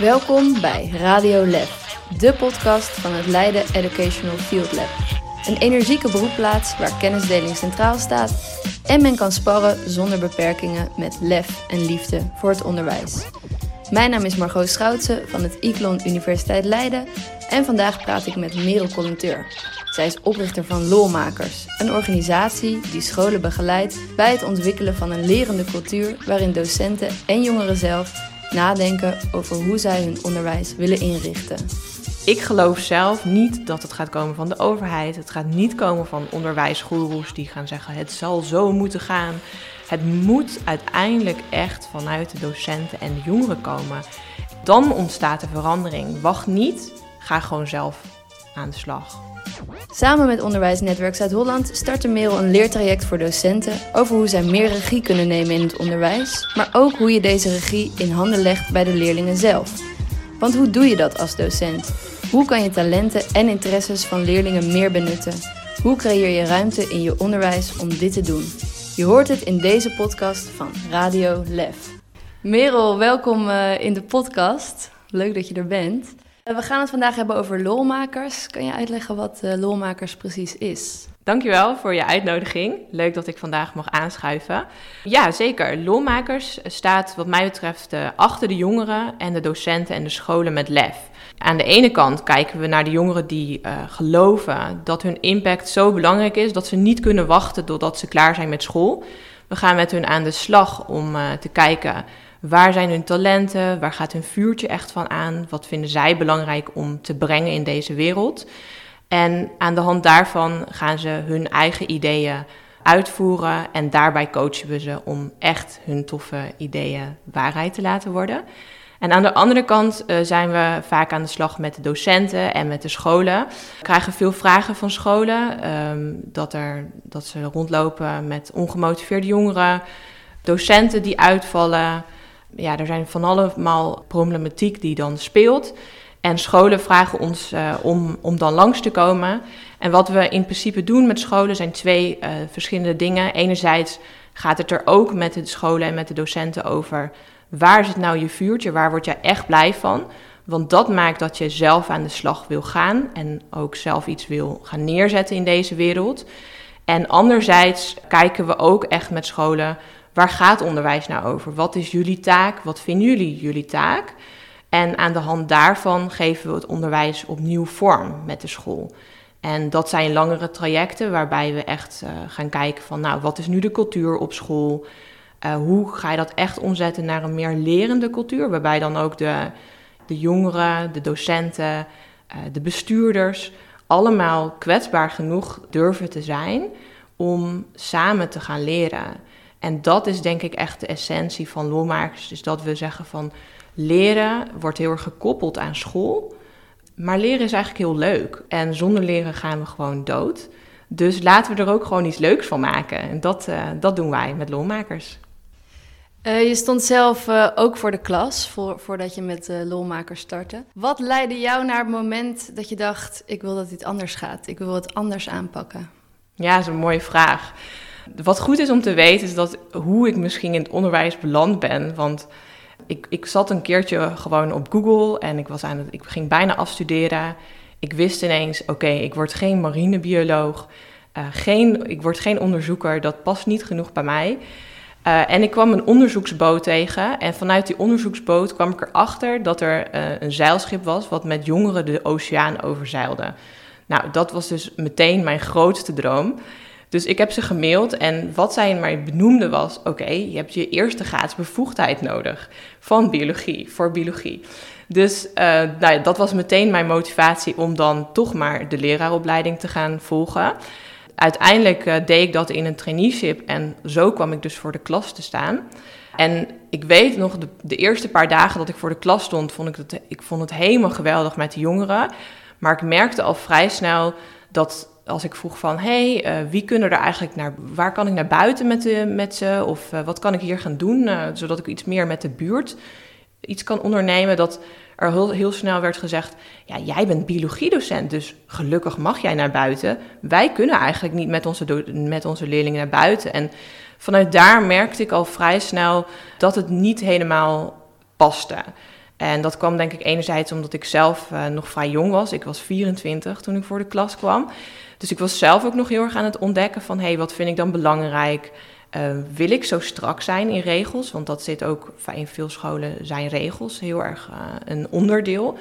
Welkom bij Radio Lef, de podcast van het Leiden Educational Field Lab. Een energieke beroepplaats waar kennisdeling centraal staat en men kan sparren zonder beperkingen met lef en liefde voor het onderwijs. Mijn naam is Margot Schoutse van het ICLON Universiteit Leiden en vandaag praat ik met Merel Collenteur. Zij is oprichter van Lolmakers, een organisatie die scholen begeleidt bij het ontwikkelen van een lerende cultuur waarin docenten en jongeren zelf nadenken over hoe zij hun onderwijs willen inrichten. Ik geloof zelf niet dat het gaat komen van de overheid. Het gaat niet komen van onderwijsgoeroes die gaan zeggen het zal zo moeten gaan. Het moet uiteindelijk echt vanuit de docenten en de jongeren komen. Dan ontstaat de verandering. Wacht niet, ga gewoon zelf aan de slag. Samen met Onderwijsnetwerk Zuid-Holland startte Merel een leertraject voor docenten over hoe zij meer regie kunnen nemen in het onderwijs, maar ook hoe je deze regie in handen legt bij de leerlingen zelf. Want hoe doe je dat als docent? Hoe kan je talenten en interesses van leerlingen meer benutten? Hoe creëer je ruimte in je onderwijs om dit te doen? Je hoort het in deze podcast van Radio Lef. Merel, welkom eh, in de podcast. Leuk dat je er bent. Eh, we gaan het vandaag hebben over lolmakers. Kan je uitleggen wat uh, lolmakers precies is? Dankjewel voor je uitnodiging. Leuk dat ik vandaag mag aanschuiven. Ja, zeker. Lolmakers staat wat mij betreft uh, achter de jongeren en de docenten en de scholen met lef. Aan de ene kant kijken we naar de jongeren die geloven dat hun impact zo belangrijk is dat ze niet kunnen wachten totdat ze klaar zijn met school. We gaan met hun aan de slag om te kijken Waar zijn hun talenten? Waar gaat hun vuurtje echt van aan? Wat vinden zij belangrijk om te brengen in deze wereld? En aan de hand daarvan gaan ze hun eigen ideeën uitvoeren en daarbij coachen we ze om echt hun toffe ideeën waarheid te laten worden. En aan de andere kant uh, zijn we vaak aan de slag met de docenten en met de scholen. We krijgen veel vragen van scholen um, dat, er, dat ze rondlopen met ongemotiveerde jongeren, docenten die uitvallen ja, er zijn van allemaal problematiek die dan speelt. En scholen vragen ons uh, om, om dan langs te komen. En wat we in principe doen met scholen zijn twee uh, verschillende dingen. Enerzijds gaat het er ook met de scholen en met de docenten over... waar zit nou je vuurtje, waar word jij echt blij van? Want dat maakt dat je zelf aan de slag wil gaan... en ook zelf iets wil gaan neerzetten in deze wereld. En anderzijds kijken we ook echt met scholen waar gaat onderwijs nou over? Wat is jullie taak? Wat vinden jullie jullie taak? En aan de hand daarvan geven we het onderwijs opnieuw vorm met de school. En dat zijn langere trajecten waarbij we echt uh, gaan kijken van, nou, wat is nu de cultuur op school? Uh, hoe ga je dat echt omzetten naar een meer lerende cultuur? Waarbij dan ook de, de jongeren, de docenten, uh, de bestuurders allemaal kwetsbaar genoeg durven te zijn om samen te gaan leren. En dat is denk ik echt de essentie van lolmakers. Dus dat we zeggen van leren wordt heel erg gekoppeld aan school. Maar leren is eigenlijk heel leuk. En zonder leren gaan we gewoon dood. Dus laten we er ook gewoon iets leuks van maken. En dat, uh, dat doen wij met lolmakers. Uh, je stond zelf uh, ook voor de klas voor, voordat je met lolmakers startte. Wat leidde jou naar het moment dat je dacht: ik wil dat dit anders gaat? Ik wil het anders aanpakken? Ja, dat is een mooie vraag. Wat goed is om te weten is dat hoe ik misschien in het onderwijs beland ben. Want ik, ik zat een keertje gewoon op Google en ik, was aan het, ik ging bijna afstuderen. Ik wist ineens, oké, ik word geen marinebioloog. Uh, geen, ik word geen onderzoeker, dat past niet genoeg bij mij. Uh, en ik kwam een onderzoeksboot tegen. En vanuit die onderzoeksboot kwam ik erachter dat er uh, een zeilschip was wat met jongeren de oceaan overzeilde. Nou, dat was dus meteen mijn grootste droom. Dus ik heb ze gemaild en wat zij mij benoemde was: oké, je hebt je eerste gratis bevoegdheid nodig van biologie, voor biologie. Dus uh, nou ja, dat was meteen mijn motivatie om dan toch maar de leraaropleiding te gaan volgen. Uiteindelijk uh, deed ik dat in een traineeship en zo kwam ik dus voor de klas te staan. En ik weet nog, de, de eerste paar dagen dat ik voor de klas stond, vond ik, dat, ik vond het helemaal geweldig met de jongeren. Maar ik merkte al vrij snel dat als ik vroeg van, hey, uh, wie kunnen er eigenlijk naar, waar kan ik naar buiten met, de, met ze? Of uh, wat kan ik hier gaan doen, zodat ik iets meer met de buurt iets kan ondernemen? Dat er heel, heel snel werd gezegd, ja, jij bent biologiedocent, dus gelukkig mag jij naar buiten. Wij kunnen eigenlijk niet met onze, met onze leerlingen naar buiten. En vanuit daar merkte ik al vrij snel dat het niet helemaal paste. En dat kwam denk ik enerzijds omdat ik zelf uh, nog vrij jong was. Ik was 24 toen ik voor de klas kwam. Dus ik was zelf ook nog heel erg aan het ontdekken van... hé, wat vind ik dan belangrijk? Uh, wil ik zo strak zijn in regels? Want dat zit ook in veel scholen zijn regels heel erg uh, een onderdeel.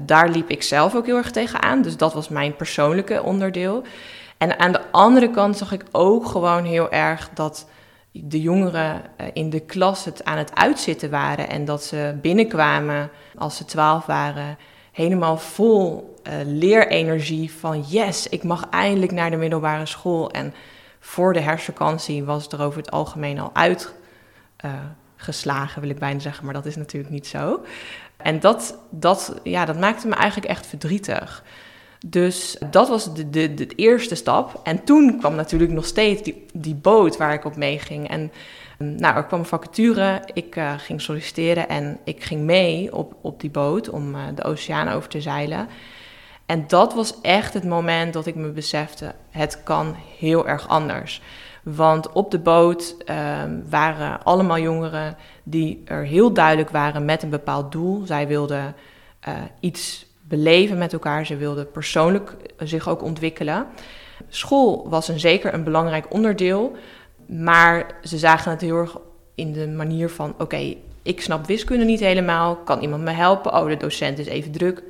Daar liep ik zelf ook heel erg tegenaan. Dus dat was mijn persoonlijke onderdeel. En aan de andere kant zag ik ook gewoon heel erg dat de jongeren in de klas het aan het uitzitten waren. En dat ze binnenkwamen als ze twaalf waren, helemaal vol leerenergie van yes, ik mag eindelijk naar de middelbare school. En voor de herfstvakantie was het er over het algemeen al uitgeslagen, wil ik bijna zeggen, maar dat is natuurlijk niet zo. En dat, dat, ja, dat maakte me eigenlijk echt verdrietig. Dus dat was de, de, eerste stap. En toen kwam natuurlijk nog steeds die, die boot waar ik op meeging. En nou, er kwam een vacature, ik uh, ging solliciteren en ik ging mee op, op die boot om uh, de oceaan over te zeilen. En dat was echt het moment dat ik me besefte, het kan heel erg anders. Want op de boot uh, waren allemaal jongeren die er heel duidelijk waren met een bepaald doel. Zij wilden uh, iets beleven met elkaar, ze wilden persoonlijk zich ook ontwikkelen. School was een, zeker een belangrijk onderdeel, maar ze zagen het heel erg in de manier van: oké, ik snap wiskunde niet helemaal, kan iemand me helpen? Oh, de docent is even druk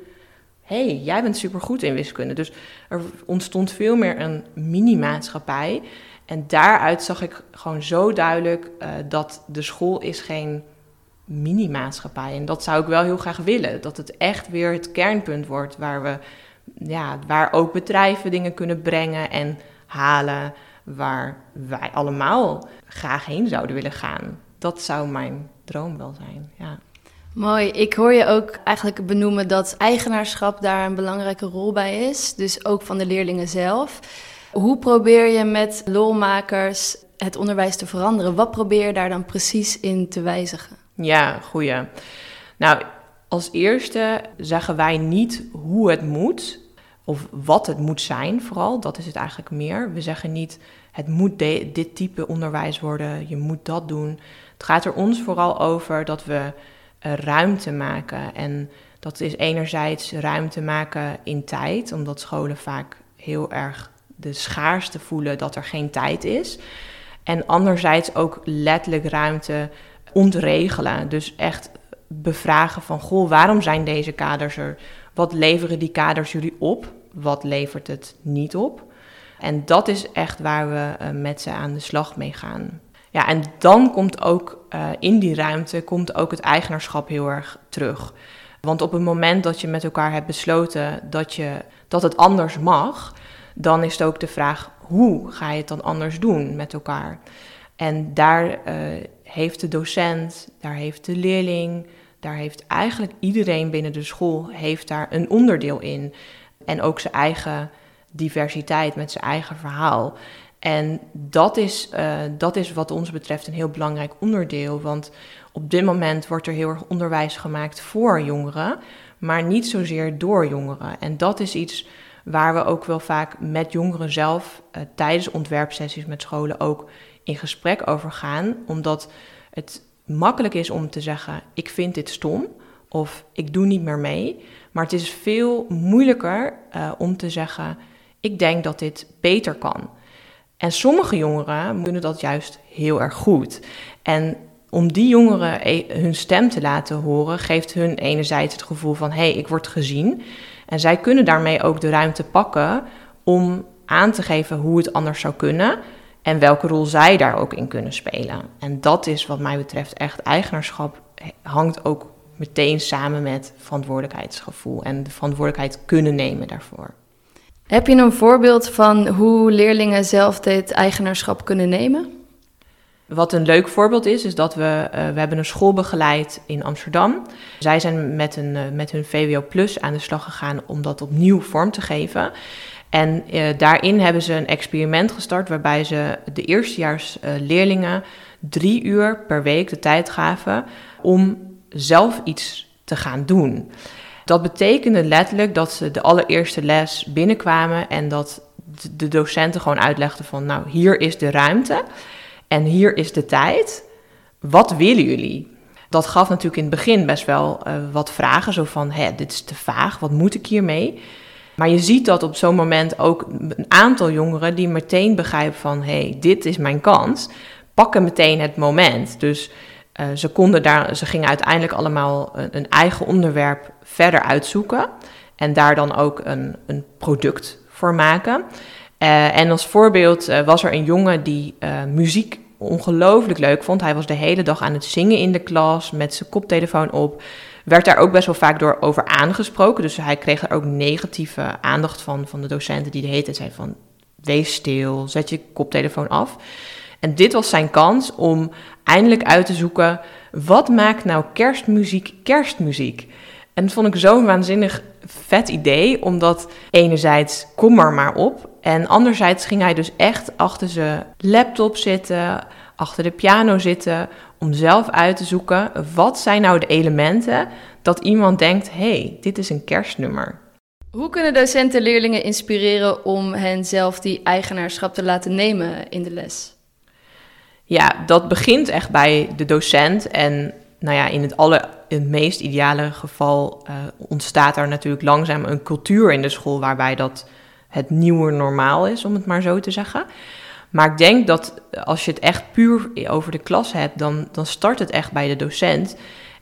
hey, jij bent supergoed in wiskunde. Dus er ontstond veel meer een mini-maatschappij. En daaruit zag ik gewoon zo duidelijk uh, dat de school is geen mini-maatschappij. En dat zou ik wel heel graag willen. Dat het echt weer het kernpunt wordt waar we, ja, waar ook bedrijven dingen kunnen brengen en halen. Waar wij allemaal graag heen zouden willen gaan. Dat zou mijn droom wel zijn. Ja. Mooi. Ik hoor je ook eigenlijk benoemen dat eigenaarschap daar een belangrijke rol bij is. Dus ook van de leerlingen zelf. Hoe probeer je met lolmakers het onderwijs te veranderen? Wat probeer je daar dan precies in te wijzigen? Ja, goeie. Nou, als eerste zeggen wij niet hoe het moet. Of wat het moet zijn, vooral. Dat is het eigenlijk meer. We zeggen niet, het moet dit type onderwijs worden. Je moet dat doen. Het gaat er ons vooral over dat we eh, ruimte maken. En dat is enerzijds ruimte maken in tijd, omdat scholen vaak heel erg de schaarste voelen dat er geen tijd is. En anderzijds ook letterlijk ruimte ontregelen. Dus echt bevragen van, goh, waarom zijn deze kaders er? Wat leveren die kaders jullie op? Wat levert het niet op? En dat is echt waar we eh, met ze aan de slag mee gaan. Ja, en dan komt ook uh, in die ruimte komt ook het eigenaarschap heel erg terug. Want op het moment dat je met elkaar hebt besloten dat, je, dat het anders mag, dan is het ook de vraag hoe ga je het dan anders doen met elkaar. En daar uh, heeft de docent, daar heeft de leerling, daar heeft eigenlijk iedereen binnen de school heeft daar een onderdeel in. En ook zijn eigen diversiteit met zijn eigen verhaal. En dat is, uh, dat is wat ons betreft een heel belangrijk onderdeel. Want op dit moment wordt er heel erg onderwijs gemaakt voor jongeren, maar niet zozeer door jongeren. En dat is iets waar we ook wel vaak met jongeren zelf uh, tijdens ontwerpsessies met scholen ook in gesprek over gaan. Omdat het makkelijk is om te zeggen: ik vind dit stom of ik doe niet meer mee. Maar het is veel moeilijker uh, om te zeggen: ik denk dat dit beter kan. En sommige jongeren kunnen dat juist heel erg goed. En om die jongeren e- hun stem te laten horen, geeft hun enerzijds het gevoel van hé, hey, ik word gezien. En zij kunnen daarmee ook de ruimte pakken om aan te geven hoe het anders zou kunnen en welke rol zij daar ook in kunnen spelen. En dat is wat mij betreft echt eigenaarschap hangt ook meteen samen met verantwoordelijkheidsgevoel en de verantwoordelijkheid kunnen nemen daarvoor. Heb je een voorbeeld van hoe leerlingen zelf dit eigenaarschap kunnen nemen? Wat een leuk voorbeeld is, is dat we, uh, we hebben een school begeleid in Amsterdam. Zij zijn met, een, uh, met hun VWO Plus aan de slag gegaan om dat opnieuw vorm te geven. En uh, daarin hebben ze een experiment gestart waarbij ze de eerstejaars leerlingen drie uur per week de tijd gaven om zelf iets te gaan doen. Dat betekende letterlijk dat ze de allereerste les binnenkwamen en dat de docenten gewoon uitlegden van, nou, hier is de ruimte en hier is de tijd. Wat willen jullie? dat gaf natuurlijk in het begin best wel uh, wat vragen. Zo van, hé, dit is te vaag, wat moet ik hiermee? Maar je ziet dat op zo'n moment ook een aantal jongeren die meteen begrijpen van... hé, hey, dit is mijn kans, pakken meteen het moment. Dus uh, ze, konden daar, ze gingen uiteindelijk allemaal een, een, eigen onderwerp verder uitzoeken... en daar dan ook een, een product voor maken... Uh, en als voorbeeld uh, was er een jongen die muziek ongelooflijk leuk vond. Hij was de hele dag aan het zingen in de klas met zijn koptelefoon op. Werd daar ook best wel vaak door over aangesproken. Dus hij kreeg er ook negatieve aandacht van, van de docenten die de hele tijd zeiden van... Wees stil, zet je koptelefoon af. En dit was zijn kans om eindelijk uit te zoeken... wat maakt nou kerstmuziek kerstmuziek? En dat vond ik zo'n waanzinnig vet idee, omdat enerzijds kom er maar op. En anderzijds ging hij dus echt achter zijn laptop zitten, achter de piano zitten, om zelf uit te zoeken wat zijn nou de elementen dat iemand denkt, hey, dit is een kerstnummer. Hoe kunnen docenten leerlingen inspireren om hen zelf die eigenaarschap te laten nemen in de les? Ja, dat begint echt bij de docent en nou ja, in het, aller, in het meest ideale geval uh, ontstaat er natuurlijk langzaam een cultuur in de school waarbij dat het nieuwe normaal is, om het maar zo te zeggen. Maar ik denk dat als je het echt puur over de klas hebt, dan, dan start het echt bij de docent.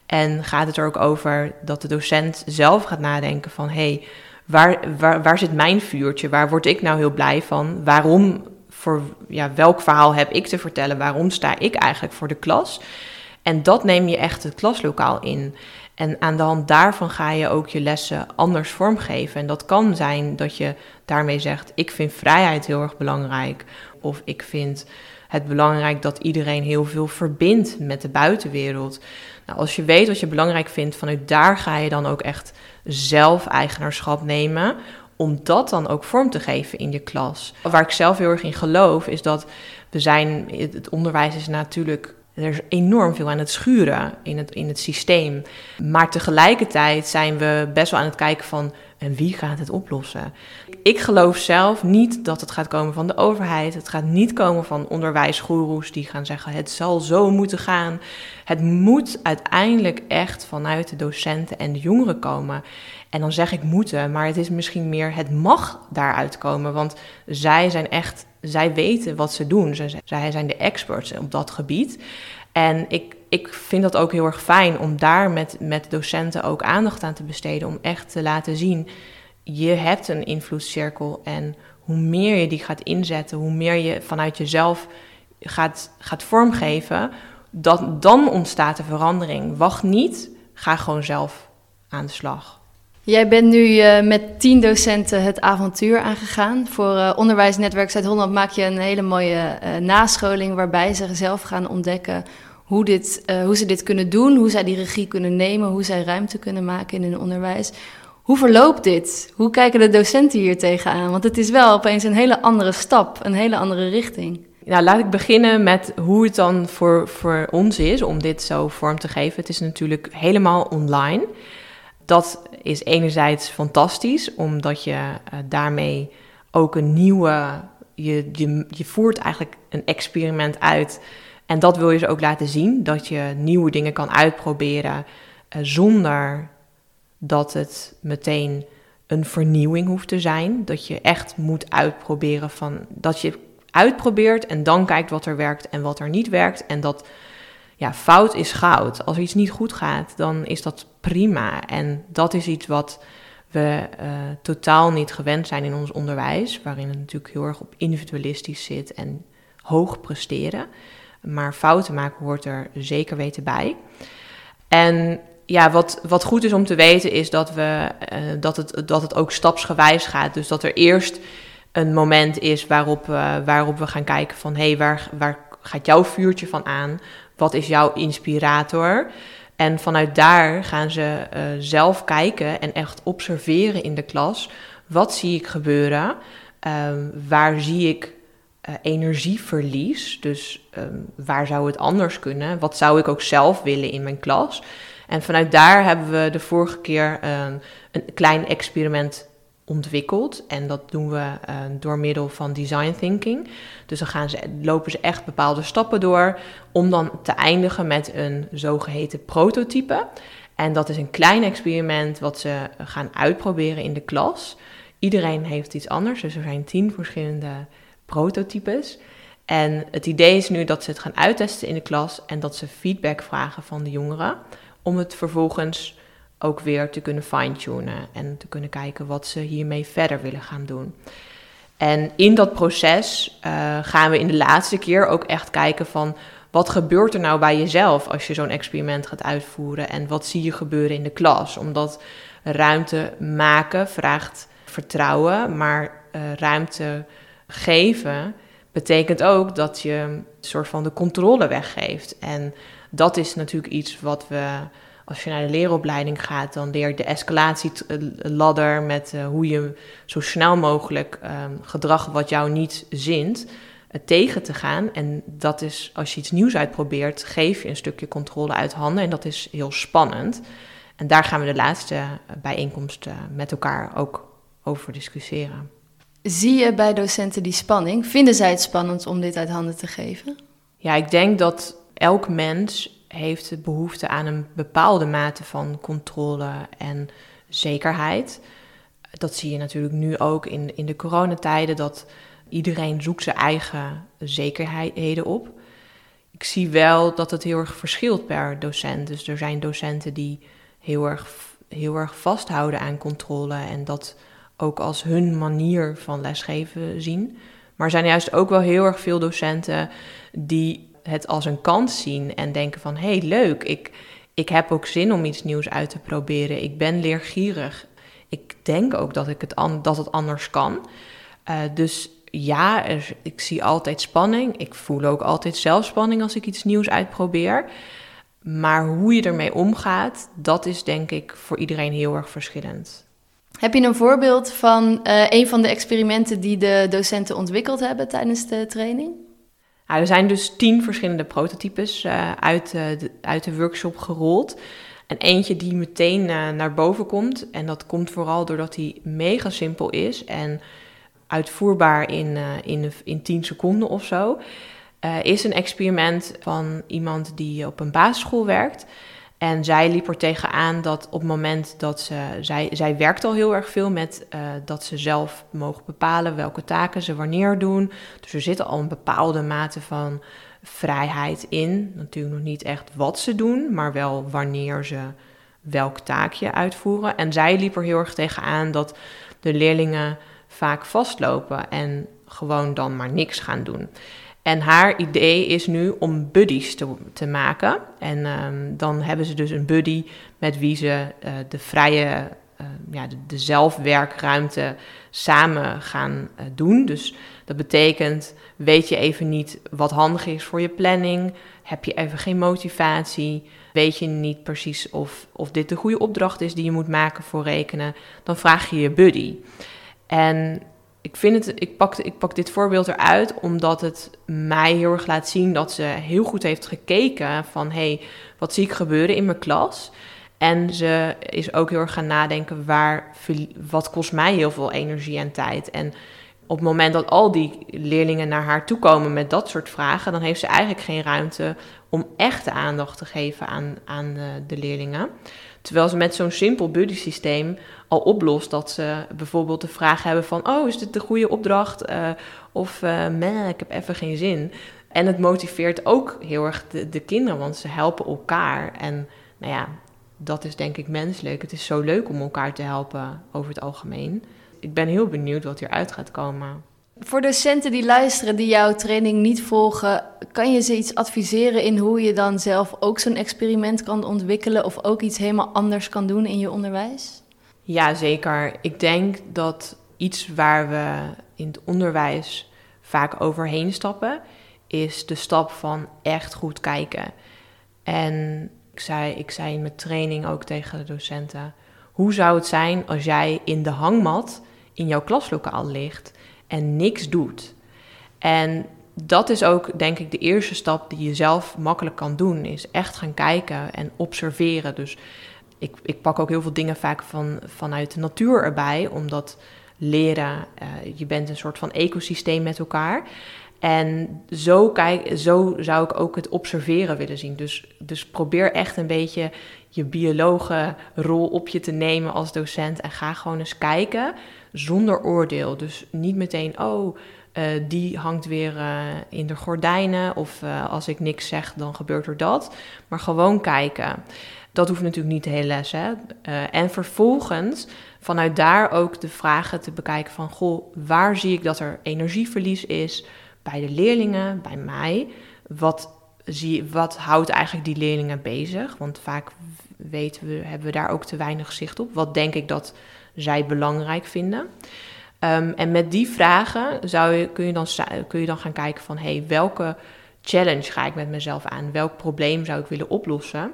En gaat het er ook over dat de docent zelf gaat nadenken van... hé, hey, waar, waar, waar zit mijn vuurtje? Waar word ik nou heel blij van? Waarom, voor ja, welk verhaal heb ik te vertellen? Waarom sta ik eigenlijk voor de klas? En dat neem je echt het klaslokaal in. En aan de hand daarvan ga je ook je lessen anders vormgeven. En dat kan zijn dat je daarmee zegt: Ik vind vrijheid heel erg belangrijk. Of ik vind het belangrijk dat iedereen heel veel verbindt met de buitenwereld. Nou, als je weet wat je belangrijk vindt, vanuit daar ga je dan ook echt zelf eigenaarschap nemen. Om dat dan ook vorm te geven in je klas. Waar ik zelf heel erg in geloof, is dat we zijn. Het onderwijs is natuurlijk er is enorm veel aan het schuren in het, in het systeem. Maar tegelijkertijd zijn we best wel aan het kijken van... en wie gaat het oplossen? Ik geloof zelf niet dat het gaat komen van de overheid. Het gaat niet komen van onderwijsgoeroes die gaan zeggen... het zal zo moeten gaan. Het moet uiteindelijk echt vanuit de docenten en de jongeren komen. En dan zeg ik moeten, maar het is misschien meer het mag daaruit komen. Want zij zijn echt, zij weten wat ze doen. Zij, zij zijn de experts op dat gebied. En ik, ik vind dat ook heel erg fijn om daar met, met docenten ook aandacht aan te besteden. Om echt te laten zien, je hebt een invloedscirkel. En hoe meer je die gaat inzetten, hoe meer je vanuit jezelf gaat, gaat vormgeven, dat, dan ontstaat de verandering. Wacht niet, ga gewoon zelf aan de slag. Jij bent nu uh, met tien docenten het avontuur aangegaan. Voor uh, Onderwijsnetwerk Zuid-Holland maak je een hele mooie uh, nascholing waarbij ze zelf gaan ontdekken hoe, dit, hoe ze dit kunnen doen, hoe zij die regie kunnen nemen, hoe zij ruimte kunnen maken in hun onderwijs. Hoe verloopt dit? Hoe kijken de docenten hier tegenaan? Want het is wel opeens een hele andere stap, een hele andere richting. Nou, laat ik beginnen met hoe het dan voor, voor ons is om dit zo vorm te geven. Het is natuurlijk helemaal online. Dat is enerzijds fantastisch, omdat je uh, daarmee ook een nieuwe. Je, je, je voert eigenlijk een experiment uit. En dat wil je ze ook laten zien: dat je nieuwe dingen kan uitproberen uh, zonder dat het meteen een vernieuwing hoeft te zijn. Dat je echt moet uitproberen van dat je uitprobeert en dan kijkt wat er werkt en wat er niet werkt. En dat ja, fout is goud. Als iets niet goed gaat, dan is dat prima. En dat is iets wat we uh, totaal niet gewend zijn in ons onderwijs, waarin het natuurlijk heel erg op individualistisch zit en hoog presteren. Maar fouten maken hoort er zeker weten bij. En ja, wat, wat goed is om te weten is dat, we, uh, dat, het, dat het ook stapsgewijs gaat. Dus dat er eerst een moment is waarop, uh, waarop we gaan kijken van... hé, hey, waar, waar gaat jouw vuurtje van aan? Wat is jouw inspirator? En vanuit daar gaan ze uh, zelf kijken en echt observeren in de klas. Wat zie ik gebeuren? Um, waar zie ik uh, energieverlies? Dus um, waar zou het anders kunnen? Wat zou ik ook zelf willen in mijn klas? En vanuit daar hebben we de vorige keer uh, een klein experiment ontwikkeld. En dat doen we uh, door middel van design thinking. Dus dan gaan ze, lopen ze echt bepaalde stappen door om dan te eindigen met een zogeheten prototype. En dat is een klein experiment wat ze gaan uitproberen in de klas. Iedereen heeft iets anders, dus er zijn tien verschillende prototypes. En het idee is nu dat ze het gaan uittesten in de klas en dat ze feedback vragen van de jongeren. Om het vervolgens ook weer te kunnen fine-tunen en te kunnen kijken wat ze hiermee verder willen gaan doen. En in dat proces uh, gaan we in de laatste keer ook echt kijken van wat gebeurt er nou bij jezelf als je zo'n experiment gaat uitvoeren en wat zie je gebeuren in de klas. Omdat ruimte maken vraagt vertrouwen, maar uh, ruimte geven betekent ook dat je een soort van de controle weggeeft. En dat is natuurlijk iets wat we, als je naar de leeropleiding gaat, dan leer je de escalatieladder met uh, hoe je zo snel mogelijk um, gedrag wat jou niet zint, uh, tegen te gaan. En dat is, als je iets nieuws uitprobeert, geef je een stukje controle uit handen. En dat is heel spannend. En daar gaan we de laatste bijeenkomst uh, met elkaar ook over discussiëren. Zie je bij docenten die spanning? Vinden zij het spannend om dit uit handen te geven? Ja, ik denk dat elk mens heeft behoefte aan een bepaalde mate van controle en zekerheid. Dat zie je natuurlijk nu ook in, in de coronatijden, dat iedereen zoekt zijn eigen zekerheden op. Ik zie wel dat het heel erg verschilt per docent. Dus er zijn docenten die heel erg, heel erg vasthouden aan controle en dat ook als hun manier van lesgeven zien. Maar er zijn juist ook wel heel erg veel docenten die het als een kans zien en denken van hé hey, leuk, ik, ik heb ook zin om iets nieuws uit te proberen. Ik ben leergierig. Ik denk ook dat, ik het, dat het anders kan. Uh, dus ja, ik zie altijd spanning. Ik voel ook altijd zelf spanning als ik iets nieuws uitprobeer. Maar hoe je ermee omgaat, dat is denk ik voor iedereen heel erg verschillend. Heb je een voorbeeld van uh, een van de experimenten die de docenten ontwikkeld hebben tijdens de training? Nou, er zijn dus tien verschillende prototypes uh, uit, de, uit de workshop gerold. En eentje die meteen naar boven komt. En dat komt vooral doordat hij mega simpel is en uitvoerbaar in, in, in 10 seconden of zo. is een experiment van iemand die op een basisschool werkt. En zij liep er tegenaan dat op het moment dat ze. Zij, zij werkt al heel erg veel met uh, dat ze zelf mogen bepalen welke taken ze wanneer doen. Dus er zit al een bepaalde mate van vrijheid in. Natuurlijk nog niet echt wat ze doen, maar wel wanneer ze welk taakje uitvoeren. En zij liep er heel erg tegenaan dat de leerlingen vaak vastlopen en gewoon dan maar niks gaan doen. En haar idee is nu om buddies te, te maken. En um, dan hebben ze dus een buddy met wie ze uh, de vrije, uh, ja, de, zelfwerkruimte samen gaan uh, doen. Dus dat betekent, weet je even niet wat handig is voor je planning? Heb je even geen motivatie? Weet je niet precies of, of dit de goede opdracht is die je moet maken voor rekenen? Dan vraag je je buddy. En ik vind het, ik pak, ik pak dit voorbeeld eruit omdat het mij heel erg laat zien dat ze heel goed heeft gekeken van hé, hey, wat zie ik gebeuren in mijn klas? En ze is ook heel erg gaan nadenken waar, wat kost mij heel veel energie en tijd. En op het moment dat al die leerlingen naar haar toe komen met dat soort vragen, dan heeft ze eigenlijk geen ruimte om echte aandacht te geven aan, aan de, de leerlingen. Terwijl ze met zo'n simpel buddy systeem al oplost dat ze bijvoorbeeld de vraag hebben van... oh, is dit de goede opdracht? Uh, of, uh, ik heb even geen zin. En het motiveert ook heel erg de, de kinderen, want ze helpen elkaar. En nou ja, dat is denk ik menselijk. Het is zo leuk om elkaar te helpen over het algemeen. Ik ben heel benieuwd wat hieruit gaat komen. Voor docenten die luisteren, die jouw training niet volgen, kan je ze iets adviseren in hoe je dan zelf ook zo'n experiment kan ontwikkelen of ook iets helemaal anders kan doen in je onderwijs? Ja, zeker. Ik denk dat iets waar we in het onderwijs vaak overheen stappen, is de stap van echt goed kijken. En ik zei, ik zei in mijn training ook tegen de docenten: hoe zou het zijn als jij in de hangmat in jouw klaslokaal ligt? En niks doet. En dat is ook, denk ik, de eerste stap die je zelf makkelijk kan doen. Is echt gaan kijken en observeren. Dus ik, ik pak ook heel veel dingen vaak van, vanuit de natuur erbij. Omdat leren. Eh, je bent een soort van ecosysteem met elkaar. En zo, kijk, zo zou ik ook het observeren willen zien. Dus, dus probeer echt een beetje je biologenrol op je te nemen als docent. En ga gewoon eens kijken zonder oordeel. Dus niet meteen, oh, uh, die hangt weer uh, in de gordijnen. Of uh, als ik niks zeg, dan gebeurt er dat. Maar gewoon kijken. Dat hoeft natuurlijk niet de hele les. Hè? en vervolgens vanuit daar ook de vragen te bekijken van... goh, waar zie ik dat er energieverlies is bij de leerlingen, bij mij? Wat, zie, wat houdt eigenlijk die leerlingen bezig? Want vaak weten we, hebben we daar ook te weinig zicht op. Wat denk ik dat zij belangrijk vinden? Um, en met die vragen zou je, kun, je dan, kun je dan gaan kijken van... hey, welke challenge ga ik met mezelf aan? Welk probleem zou ik willen oplossen?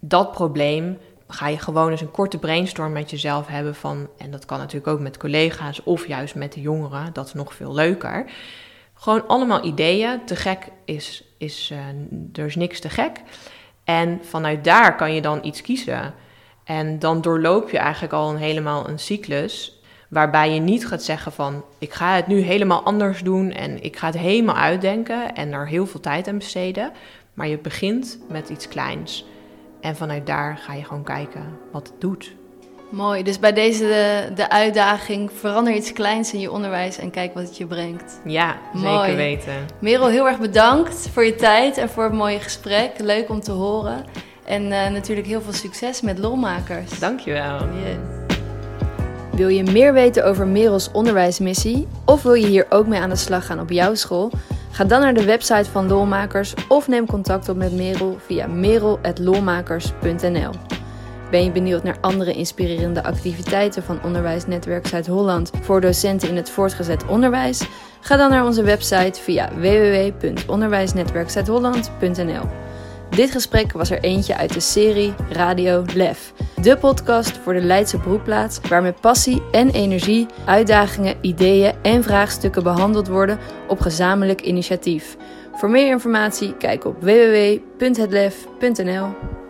Dat probleem ga je gewoon eens een korte brainstorm met jezelf hebben van... en dat kan natuurlijk ook met collega's of juist met de jongeren, dat is nog veel leuker... Gewoon allemaal ideeën. Te gek is, is uh, er is niks te gek. En vanuit daar kan je dan iets kiezen. En dan doorloop je eigenlijk al een, helemaal een cyclus. Waarbij je niet gaat zeggen van ik ga het nu helemaal anders doen en ik ga het helemaal uitdenken en er heel veel tijd aan besteden. Maar je begint met iets kleins. En vanuit daar ga je gewoon kijken wat het doet. Mooi, dus bij deze de, de, uitdaging verander iets kleins in je onderwijs en kijk wat het je brengt. Ja, zeker weten. Merel, heel erg bedankt voor je tijd en voor het mooie gesprek. Leuk om te horen. En uh, natuurlijk heel veel succes met lolmakers. Dankjewel. Yes. Wil je meer weten over Merels onderwijsmissie of wil je hier ook mee aan de slag gaan op jouw school? Ga dan naar de website van Lolmakers of neem contact op met Merel via merel.lolmakers.nl. Ben je benieuwd naar andere inspirerende activiteiten van Onderwijsnetwerk Zuid-Holland voor docenten in het voortgezet onderwijs? Ga dan naar onze website via www.onderwijsnetwerkzuidholland.nl. Dit gesprek was er eentje uit de serie Radio Lef. De podcast voor de Leidse broedplaats waar met passie en energie uitdagingen, ideeën en vraagstukken behandeld worden op gezamenlijk initiatief. Voor meer informatie kijk op www.hetlef.nl.